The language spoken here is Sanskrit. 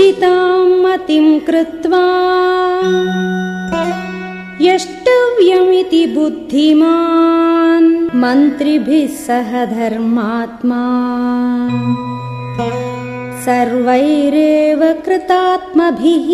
निश्चितां मतिं कृत्वा यष्टव्यमिति बुद्धिमान् मन्त्रिभिः सह धर्मात्मा। सर्वैरेव कृतात्मभिः